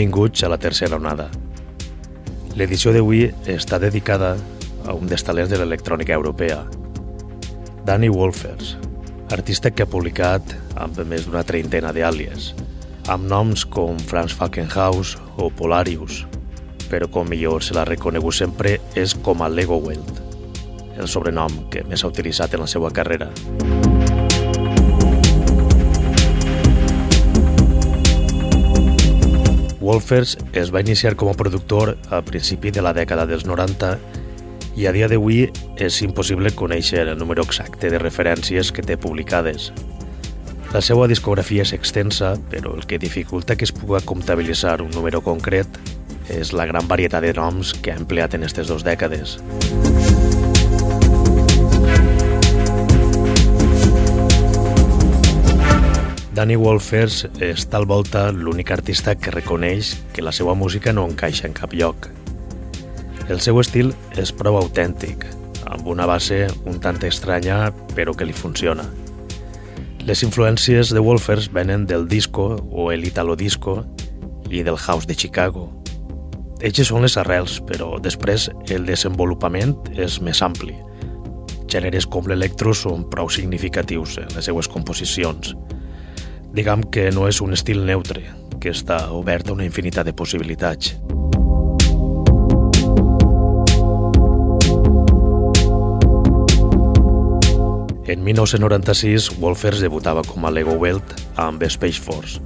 Benvinguts a la tercera onada. L'edició d'avui està dedicada a un dels talents de l'electrònica europea, Danny Wolfers, artista que ha publicat amb més d'una treintena d'àlies, amb noms com Franz Falkenhaus o Polarius, però com millor se l'ha reconegut sempre és com a Lego Welt, el sobrenom que més ha utilitzat en la seva carrera. Wolfers es va iniciar com a productor a principi de la dècada dels 90 i a dia d'avui és impossible conèixer el número exacte de referències que té publicades. La seva discografia és extensa, però el que dificulta que es pugui comptabilitzar un número concret és la gran varietat de noms que ha empleat en aquestes dues dècades. Danny Wolfers és tal volta l'únic artista que reconeix que la seva música no encaixa en cap lloc. El seu estil és prou autèntic, amb una base un tant estranya però que li funciona. Les influències de Wolfers venen del disco o el italo disco i del house de Chicago, Eixes són les arrels, però després el desenvolupament és més ampli. Gèneres com l'electro són prou significatius en les seues composicions. Diguem que no és un estil neutre, que està obert a una infinitat de possibilitats. En 1996, Wolfers debutava com a Lego Welt amb Space Force,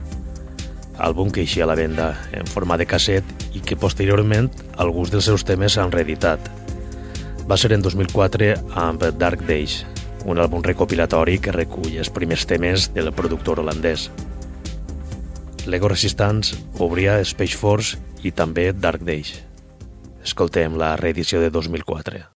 àlbum que eixia a la venda en forma de casset i que posteriorment alguns dels seus temes s'han reeditat. Va ser en 2004 amb Dark Days, un àlbum recopilatori que recull els primers temes del productor holandès. Lego Resistance obria Space Force i també Dark Days. Escoltem la reedició de 2004.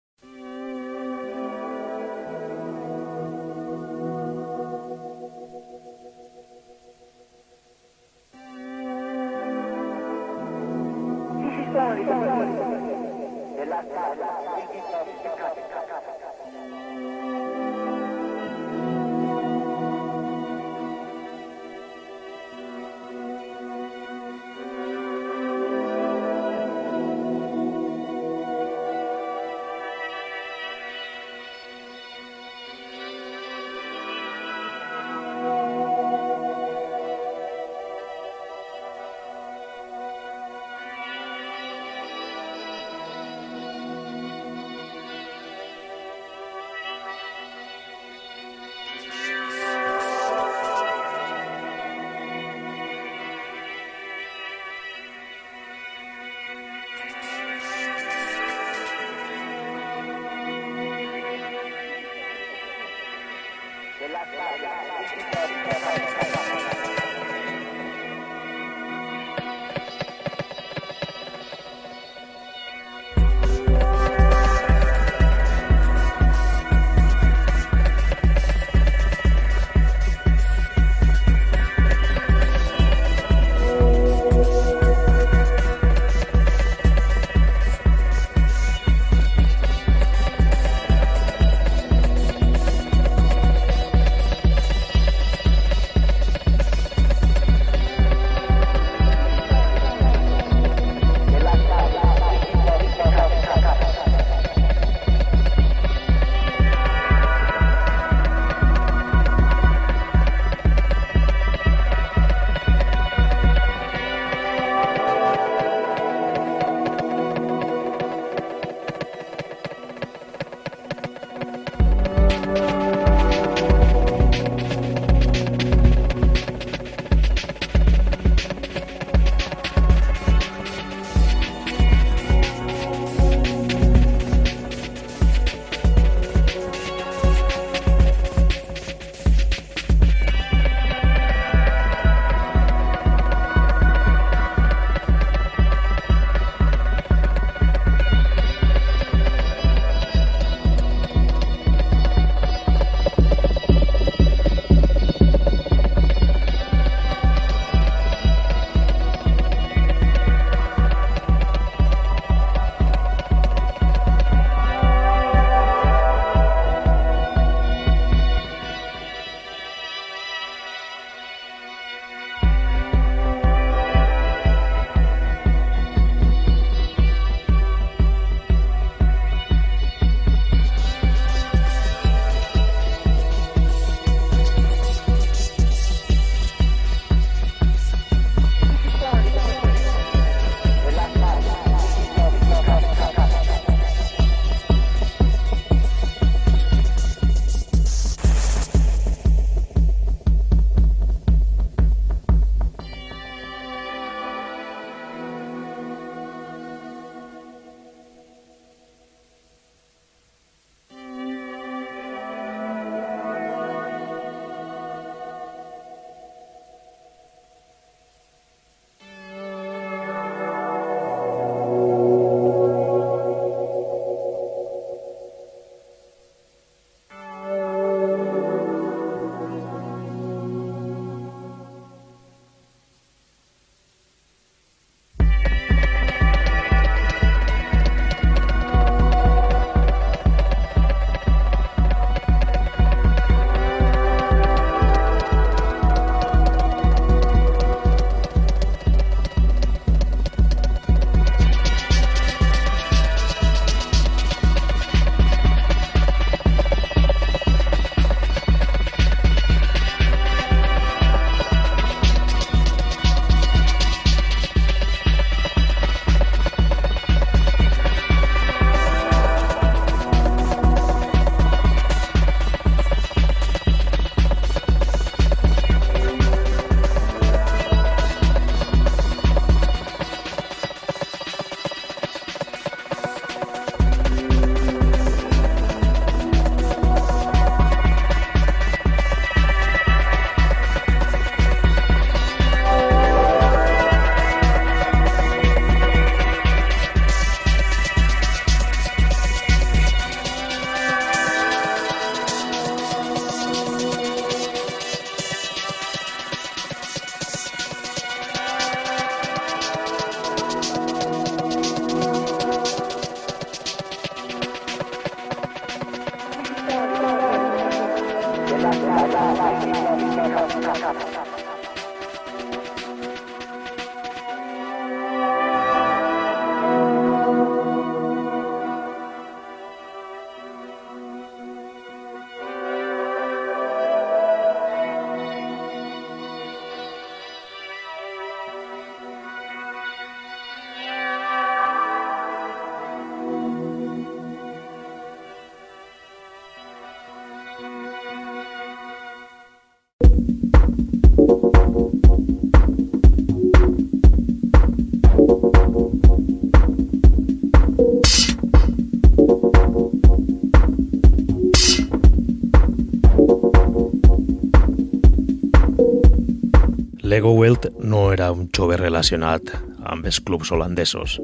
Lego Welt no era un jove relacionat amb els clubs holandesos.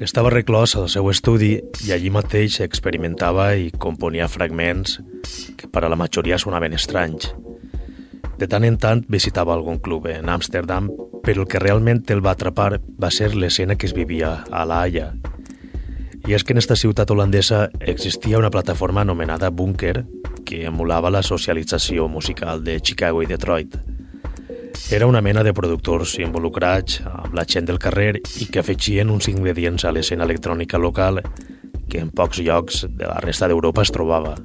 Estava reclòs al seu estudi i allí mateix experimentava i componia fragments que per a la majoria sonaven estranys. De tant en tant visitava algun club en Amsterdam, però el que realment el va atrapar va ser l'escena que es vivia a La Haia. I és que en esta ciutat holandesa existia una plataforma anomenada Bunker que emulava la socialització musical de Chicago i Detroit. Era una mena de productors involucrats amb la gent del carrer i que afegien uns ingredients a l'escena electrònica local que en pocs llocs de la resta d'Europa es trobava.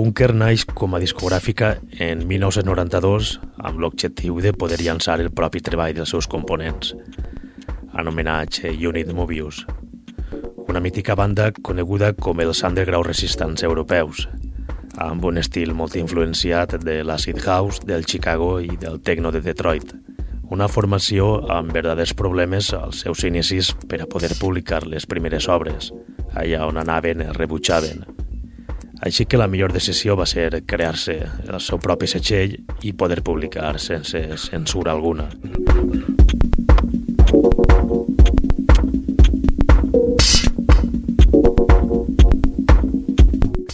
Bunker naix com a discogràfica en 1992 amb l'objectiu de poder llançar el propi treball dels seus components, anomenat Unit Mobius, una mítica banda coneguda com els underground resistants europeus, amb un estil molt influenciat de l'acid house, del Chicago i del techno de Detroit. Una formació amb verdaders problemes als seus inicis per a poder publicar les primeres obres, allà on anaven es rebutjaven. Així que la millor decisió va ser crear-se el seu propi setxell i poder publicar sense censura alguna.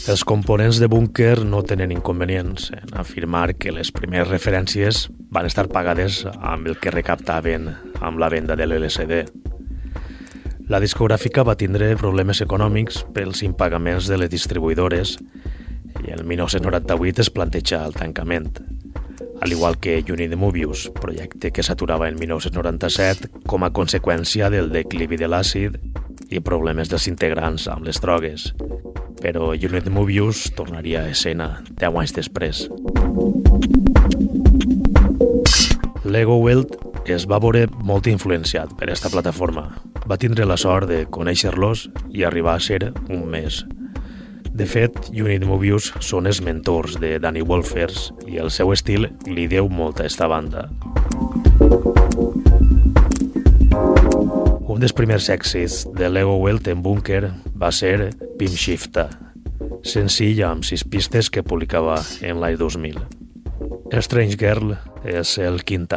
Els components de Bunker no tenen inconvenients en afirmar que les primeres referències van estar pagades amb el que recaptaven amb la venda de l'LCD. La discogràfica va tindre problemes econòmics pels impagaments de les distribuïdores i el 1998 es planteja el tancament, al igual que Unit Mobius, projecte que s'aturava en 1997 com a conseqüència del declivi de l'àcid i problemes dels integrants amb les drogues, però Unit Mobius tornaria a escena 10 anys després. Lego Welt es va veure molt influenciat per aquesta plataforma. Va tindre la sort de conèixer-los i arribar a ser un mes. De fet, Unit Mobius són els mentors de Danny Wolfers i el seu estil li deu molt a esta banda. Un dels primers èxits de Lego Welt en Bunker va ser Pim Shifta, senzill amb sis pistes que publicava en l'any 2000. Strange Girl és el quint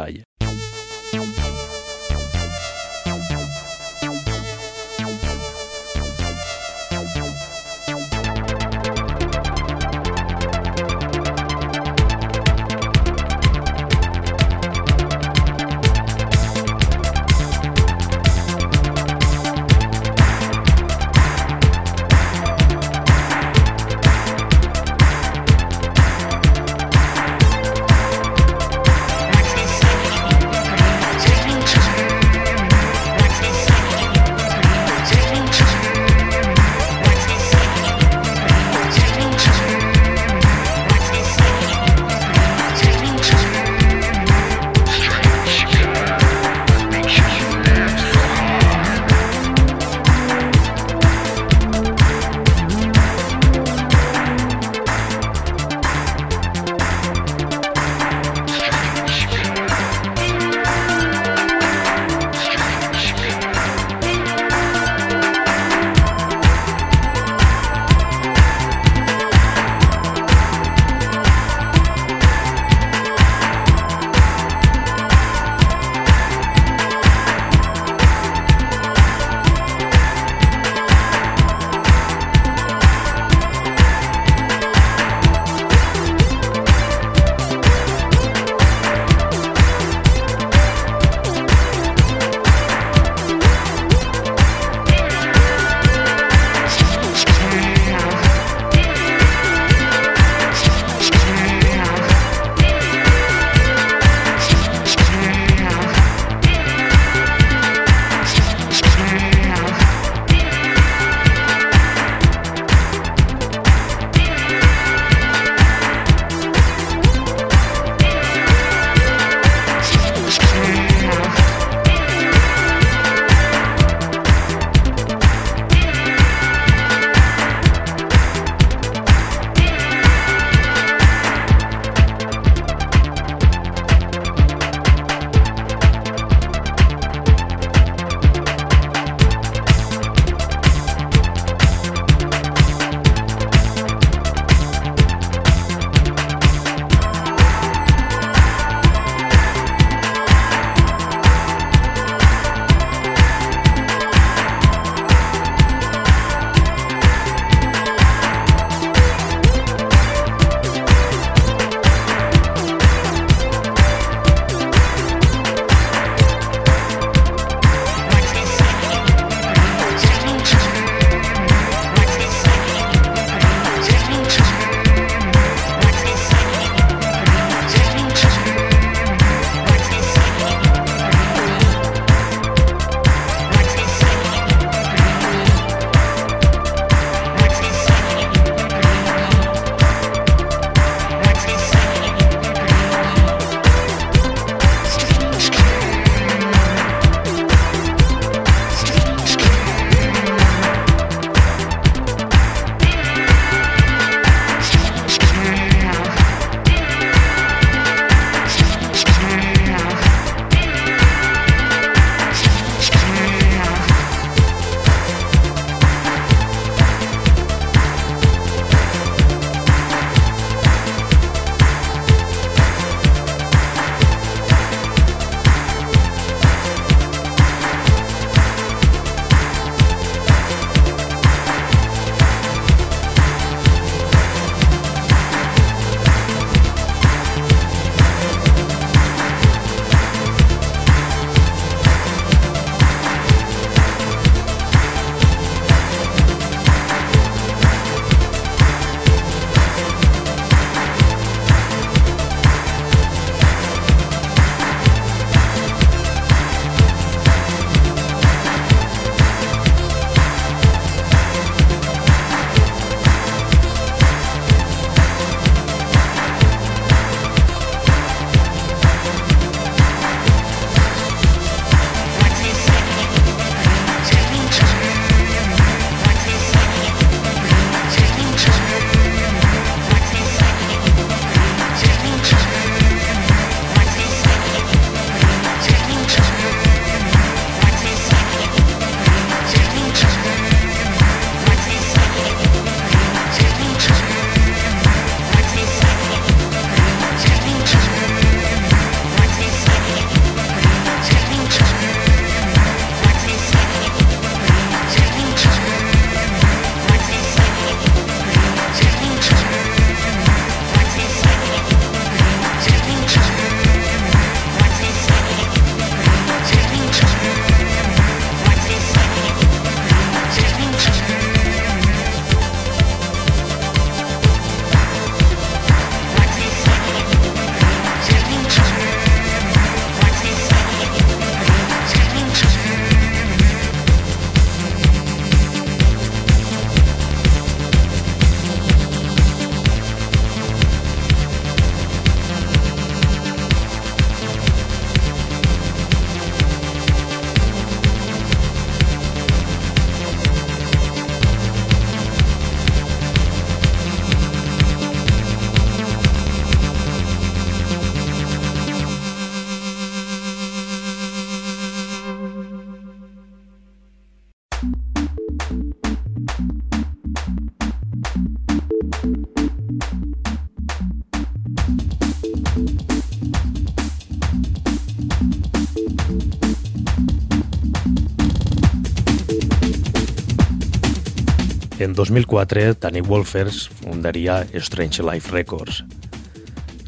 2004, Danny Wolfers fundaria Strange Life Records,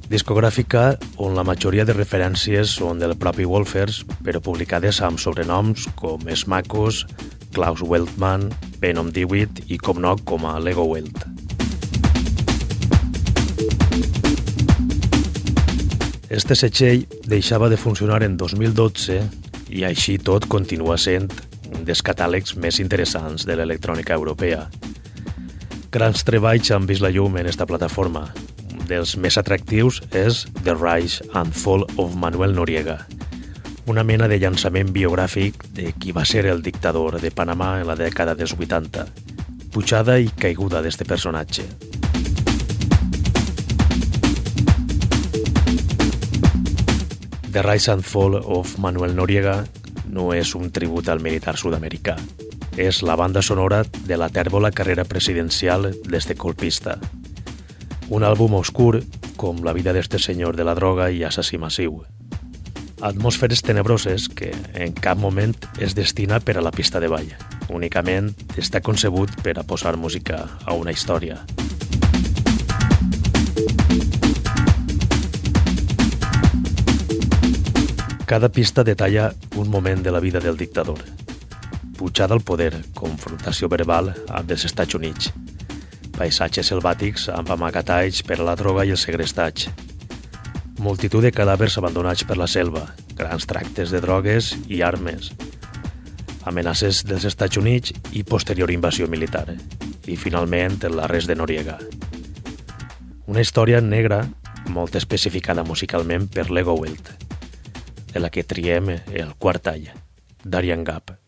discogràfica on la majoria de referències són del propi Wolfers, però publicades amb sobrenoms com Smacos, Klaus Weltman, Venom Dewitt i, com no, com a Lego Welt. Este setxell deixava de funcionar en 2012 i així tot continua sent un dels catàlegs més interessants de l'electrònica europea. Grans treballs han vist la llum en esta plataforma. Un dels més atractius és The Rise and Fall of Manuel Noriega, una mena de llançament biogràfic de qui va ser el dictador de Panamà en la dècada dels 80, pujada i caiguda d'este personatge. The Rise and Fall of Manuel Noriega no és un tribut al militar sud-americà. És la banda sonora de la tèrbola carrera presidencial d'este colpista. Un àlbum oscur com la vida d'este senyor de la droga i assassí massiu. Atmosferes tenebroses que en cap moment es destina per a la pista de ball. Únicament està concebut per a posar música a una història. Cada pista detalla un moment de la vida del dictador. Pujada al poder, confrontació verbal amb els Estats Units, paisatges selvàtics amb amagatalls per a la droga i el segrestatge, multitud de cadàvers abandonats per la selva, grans tractes de drogues i armes, amenaces dels Estats Units i posterior invasió militar, i finalment l'arrest de Noriega. Una història negra molt especificada musicalment per Lego Welt, de la que triem el quart tall, Darian Gap.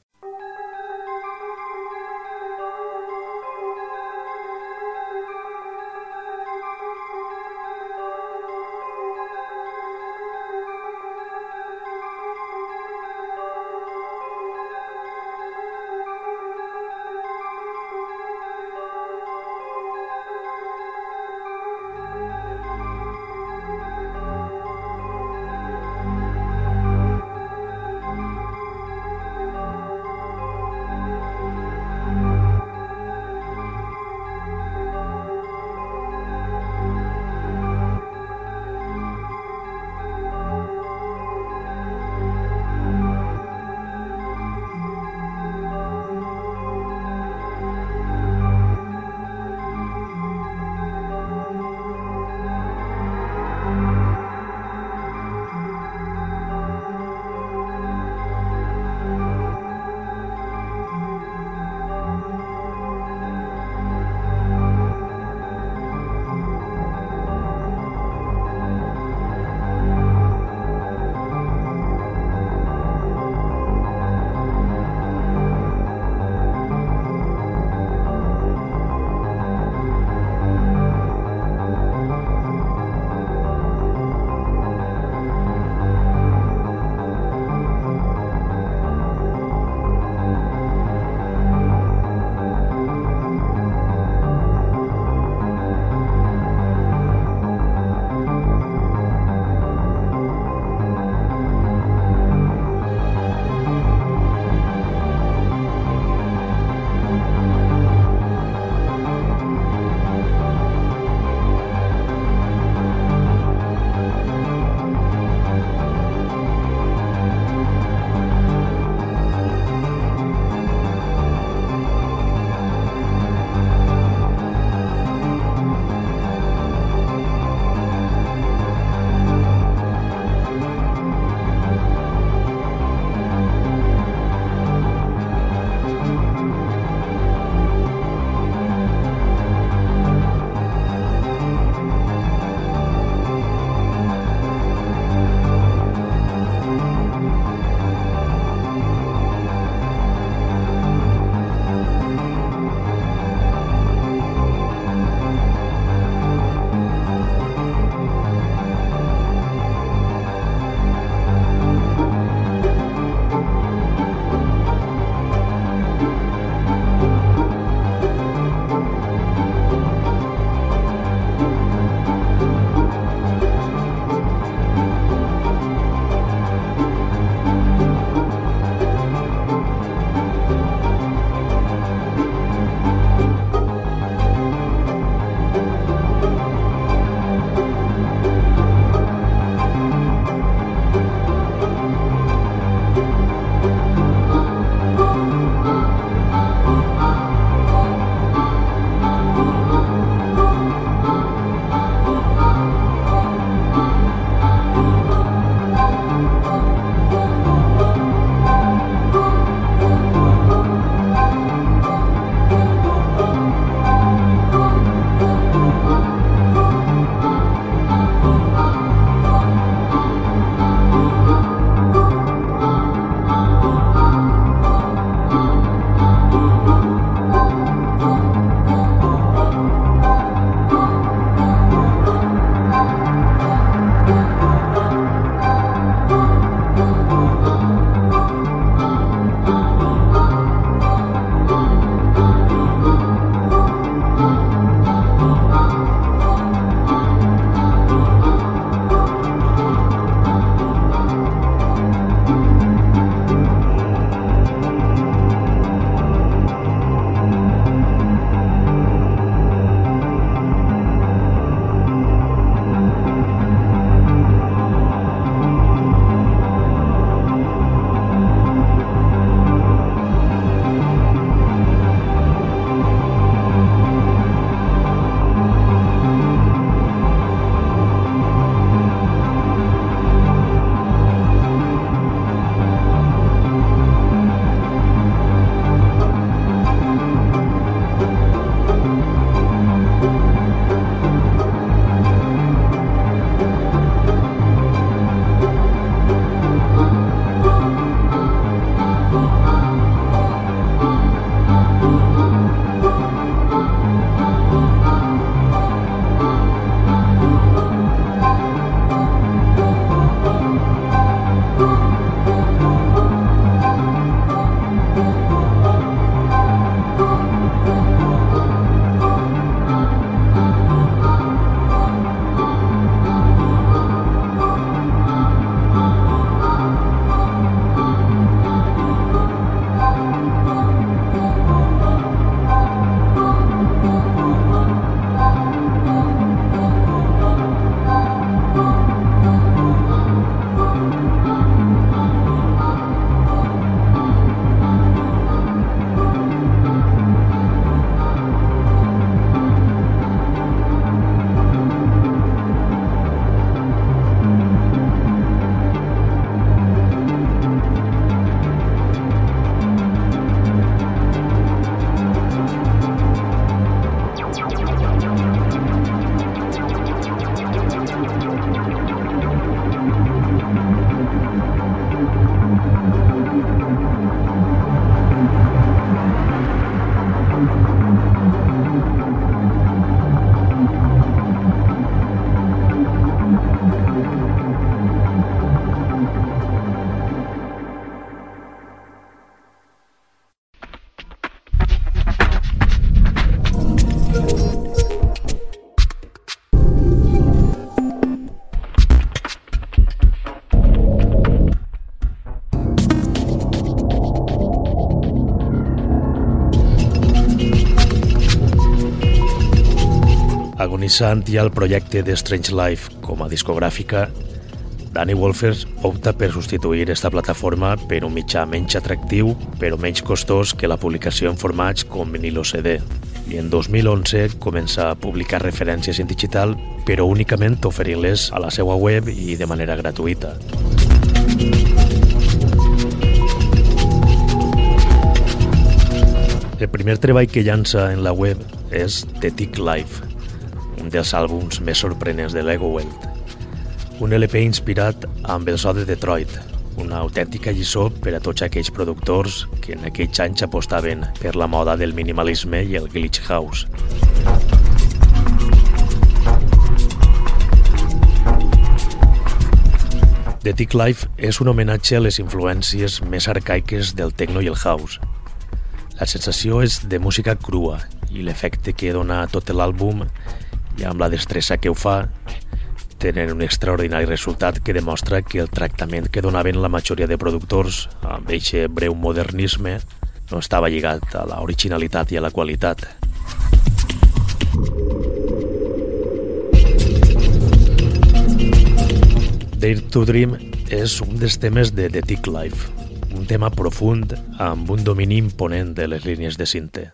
Agonissant ja el projecte de Strange Life com a discogràfica, Danny Wolfers opta per substituir esta plataforma per un mitjà menys atractiu però menys costós que la publicació en formats com vinil o CD i en 2011 comença a publicar referències en digital però únicament oferint-les a la seva web i de manera gratuïta. El primer treball que llança en la web és The Tick Life, un dels àlbums més sorprenents de Lego Welt. Un LP inspirat amb el so de Detroit, una autèntica lliçó per a tots aquells productors que en aquells anys apostaven per la moda del minimalisme i el glitch house. The Tick Life és un homenatge a les influències més arcaiques del techno i el house, la sensació és de música crua i l'efecte que dona tot l'àlbum i amb la destressa que ho fa tenen un extraordinari resultat que demostra que el tractament que donaven la majoria de productors amb aquest breu modernisme no estava lligat a la originalitat i a la qualitat. Dare to Dream és un dels temes de The Tick Life, un tema profund amb un domini imponent de les línies de cinte.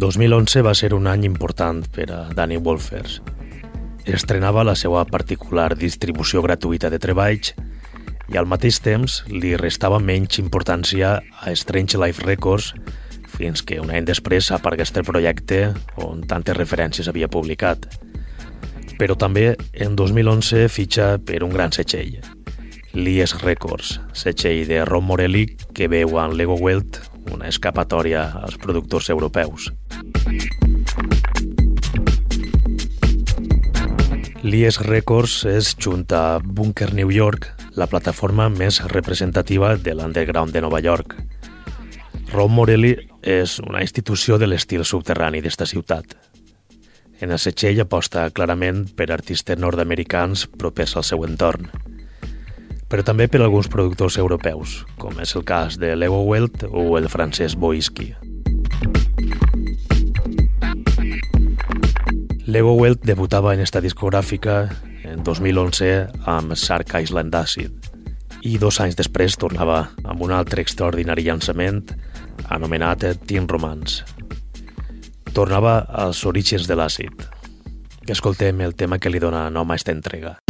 2011 va ser un any important per a Danny Wolfers. Estrenava la seva particular distribució gratuïta de treballs i al mateix temps li restava menys importància a Strange Life Records fins que un any després aparegués el projecte on tantes referències havia publicat. Però també en 2011 fitxa per un gran setxell, Lies Records, setxell de Ron Morelli que veu en Lego Welt una escapatòria als productors europeus. Lies Records és, junt a Bunker New York, la plataforma més representativa de l'underground de Nova York. Ron Morelli és una institució de l'estil subterrani d'esta ciutat. En el setxell aposta clarament per artistes nord-americans propers al seu entorn, però també per alguns productors europeus, com és el cas de Lego Welt o el francès Boiski. Lego Welt debutava en esta discogràfica en 2011 amb Shark Island Acid i dos anys després tornava amb un altre extraordinari llançament anomenat Teen Romance. Tornava als orígens de l'àcid. Escoltem el tema que li dona nom a aquesta entrega.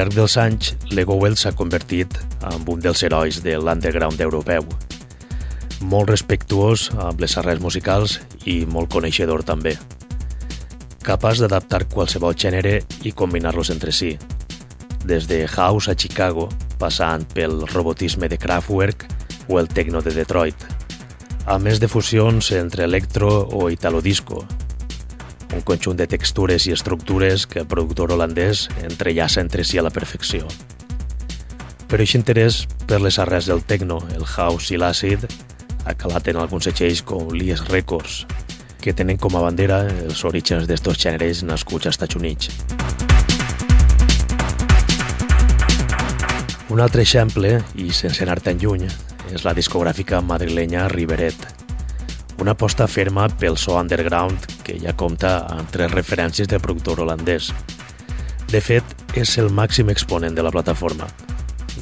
Llarg dels anys, Lego s'ha convertit en un dels herois de l'underground europeu. Molt respectuós amb les arrels musicals i molt coneixedor també. Capaç d'adaptar qualsevol gènere i combinar-los entre si. Des de House a Chicago, passant pel robotisme de Kraftwerk o el techno de Detroit, a més de fusions entre electro o italo disco, conjunt de textures i estructures que el productor holandès entrellaça entre si a la perfecció. Però aquest interès per les arrels del techno, el house i l'àcid ha calat en alguns setxells com l'IS Records, que tenen com a bandera els orígens d'estos gèneres nascuts als Estats Units. Un altre exemple, i sense anar tan lluny, és la discogràfica madrilenya Riveret, una aposta ferma pel so underground que ja compta amb tres referències del productor holandès. De fet, és el màxim exponent de la plataforma.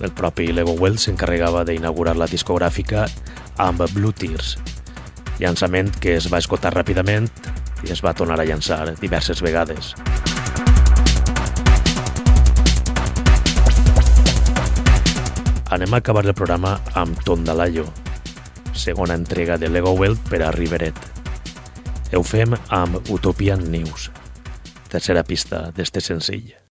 El propi Lego Well s'encarregava d'inaugurar la discogràfica amb Blue Tears, llançament que es va esgotar ràpidament i es va tornar a llançar diverses vegades. Anem a acabar el programa amb Tondalayo, segona entrega de Lego World per a Riveret. Ho fem amb Utopian News, tercera pista d'este senzill.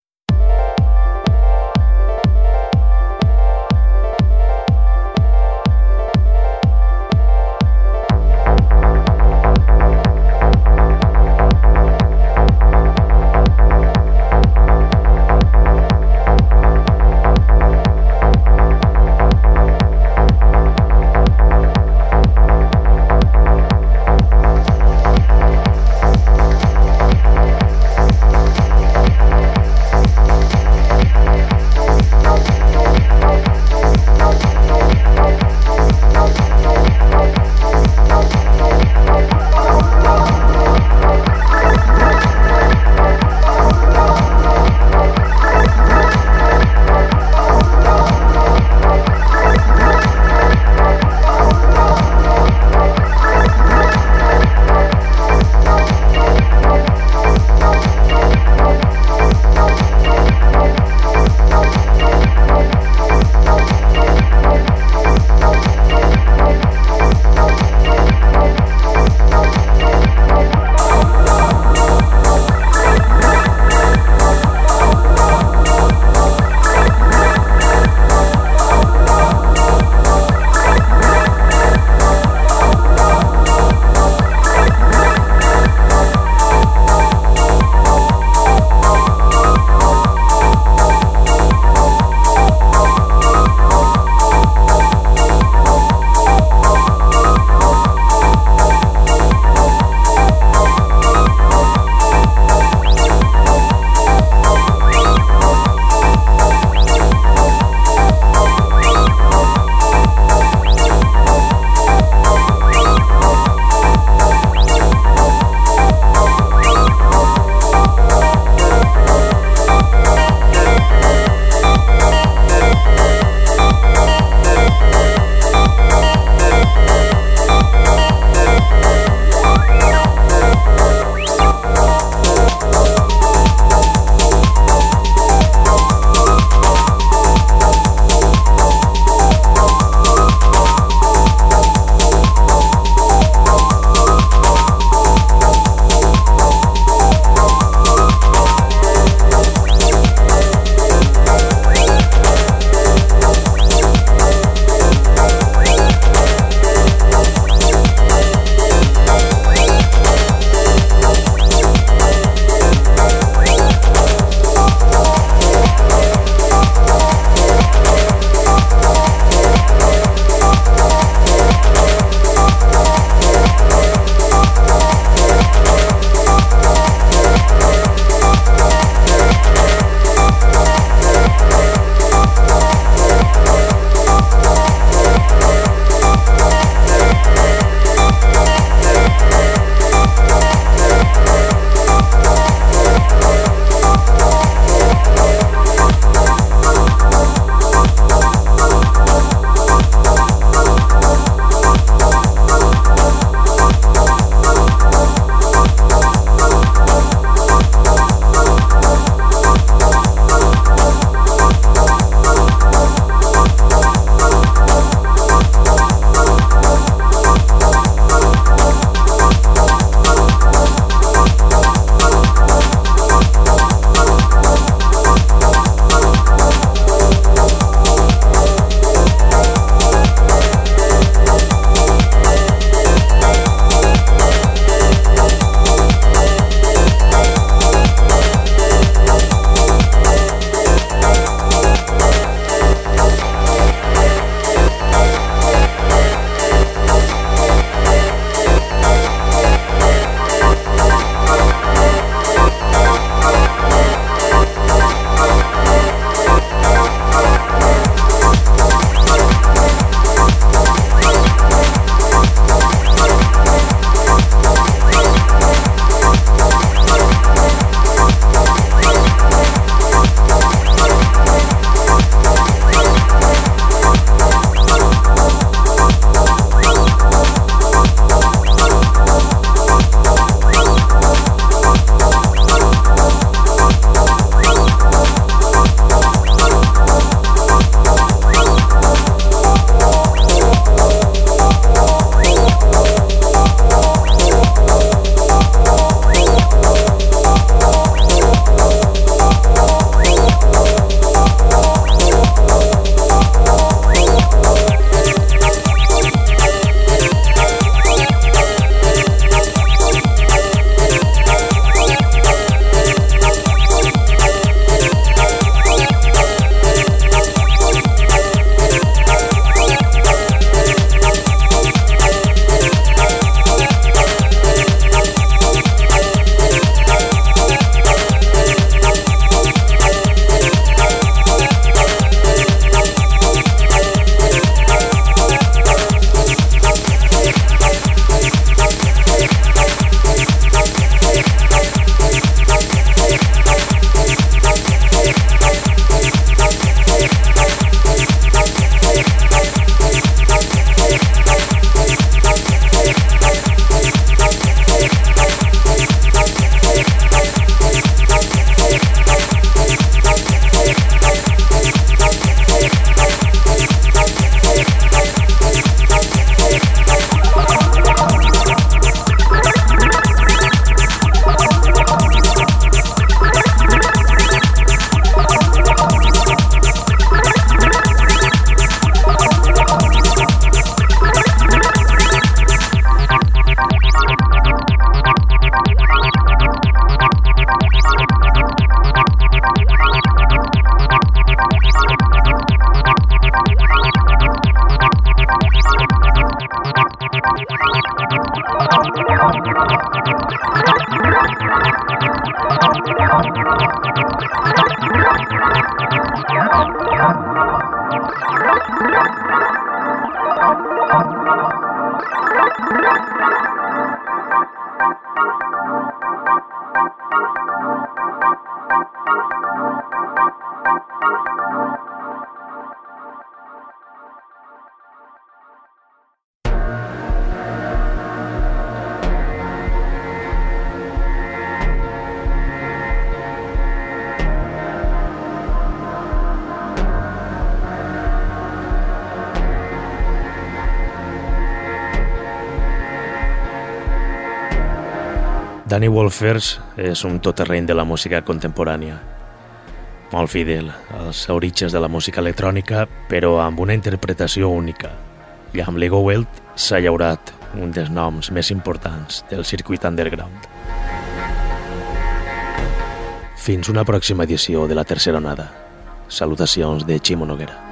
Danny Wolfers és un toterreny de la música contemporània. Molt fidel als orígens de la música electrònica, però amb una interpretació única. I amb Lego Welt s'ha llaurat un dels noms més importants del circuit underground. Fins una pròxima edició de la tercera onada. Salutacions de Ximo Noguera.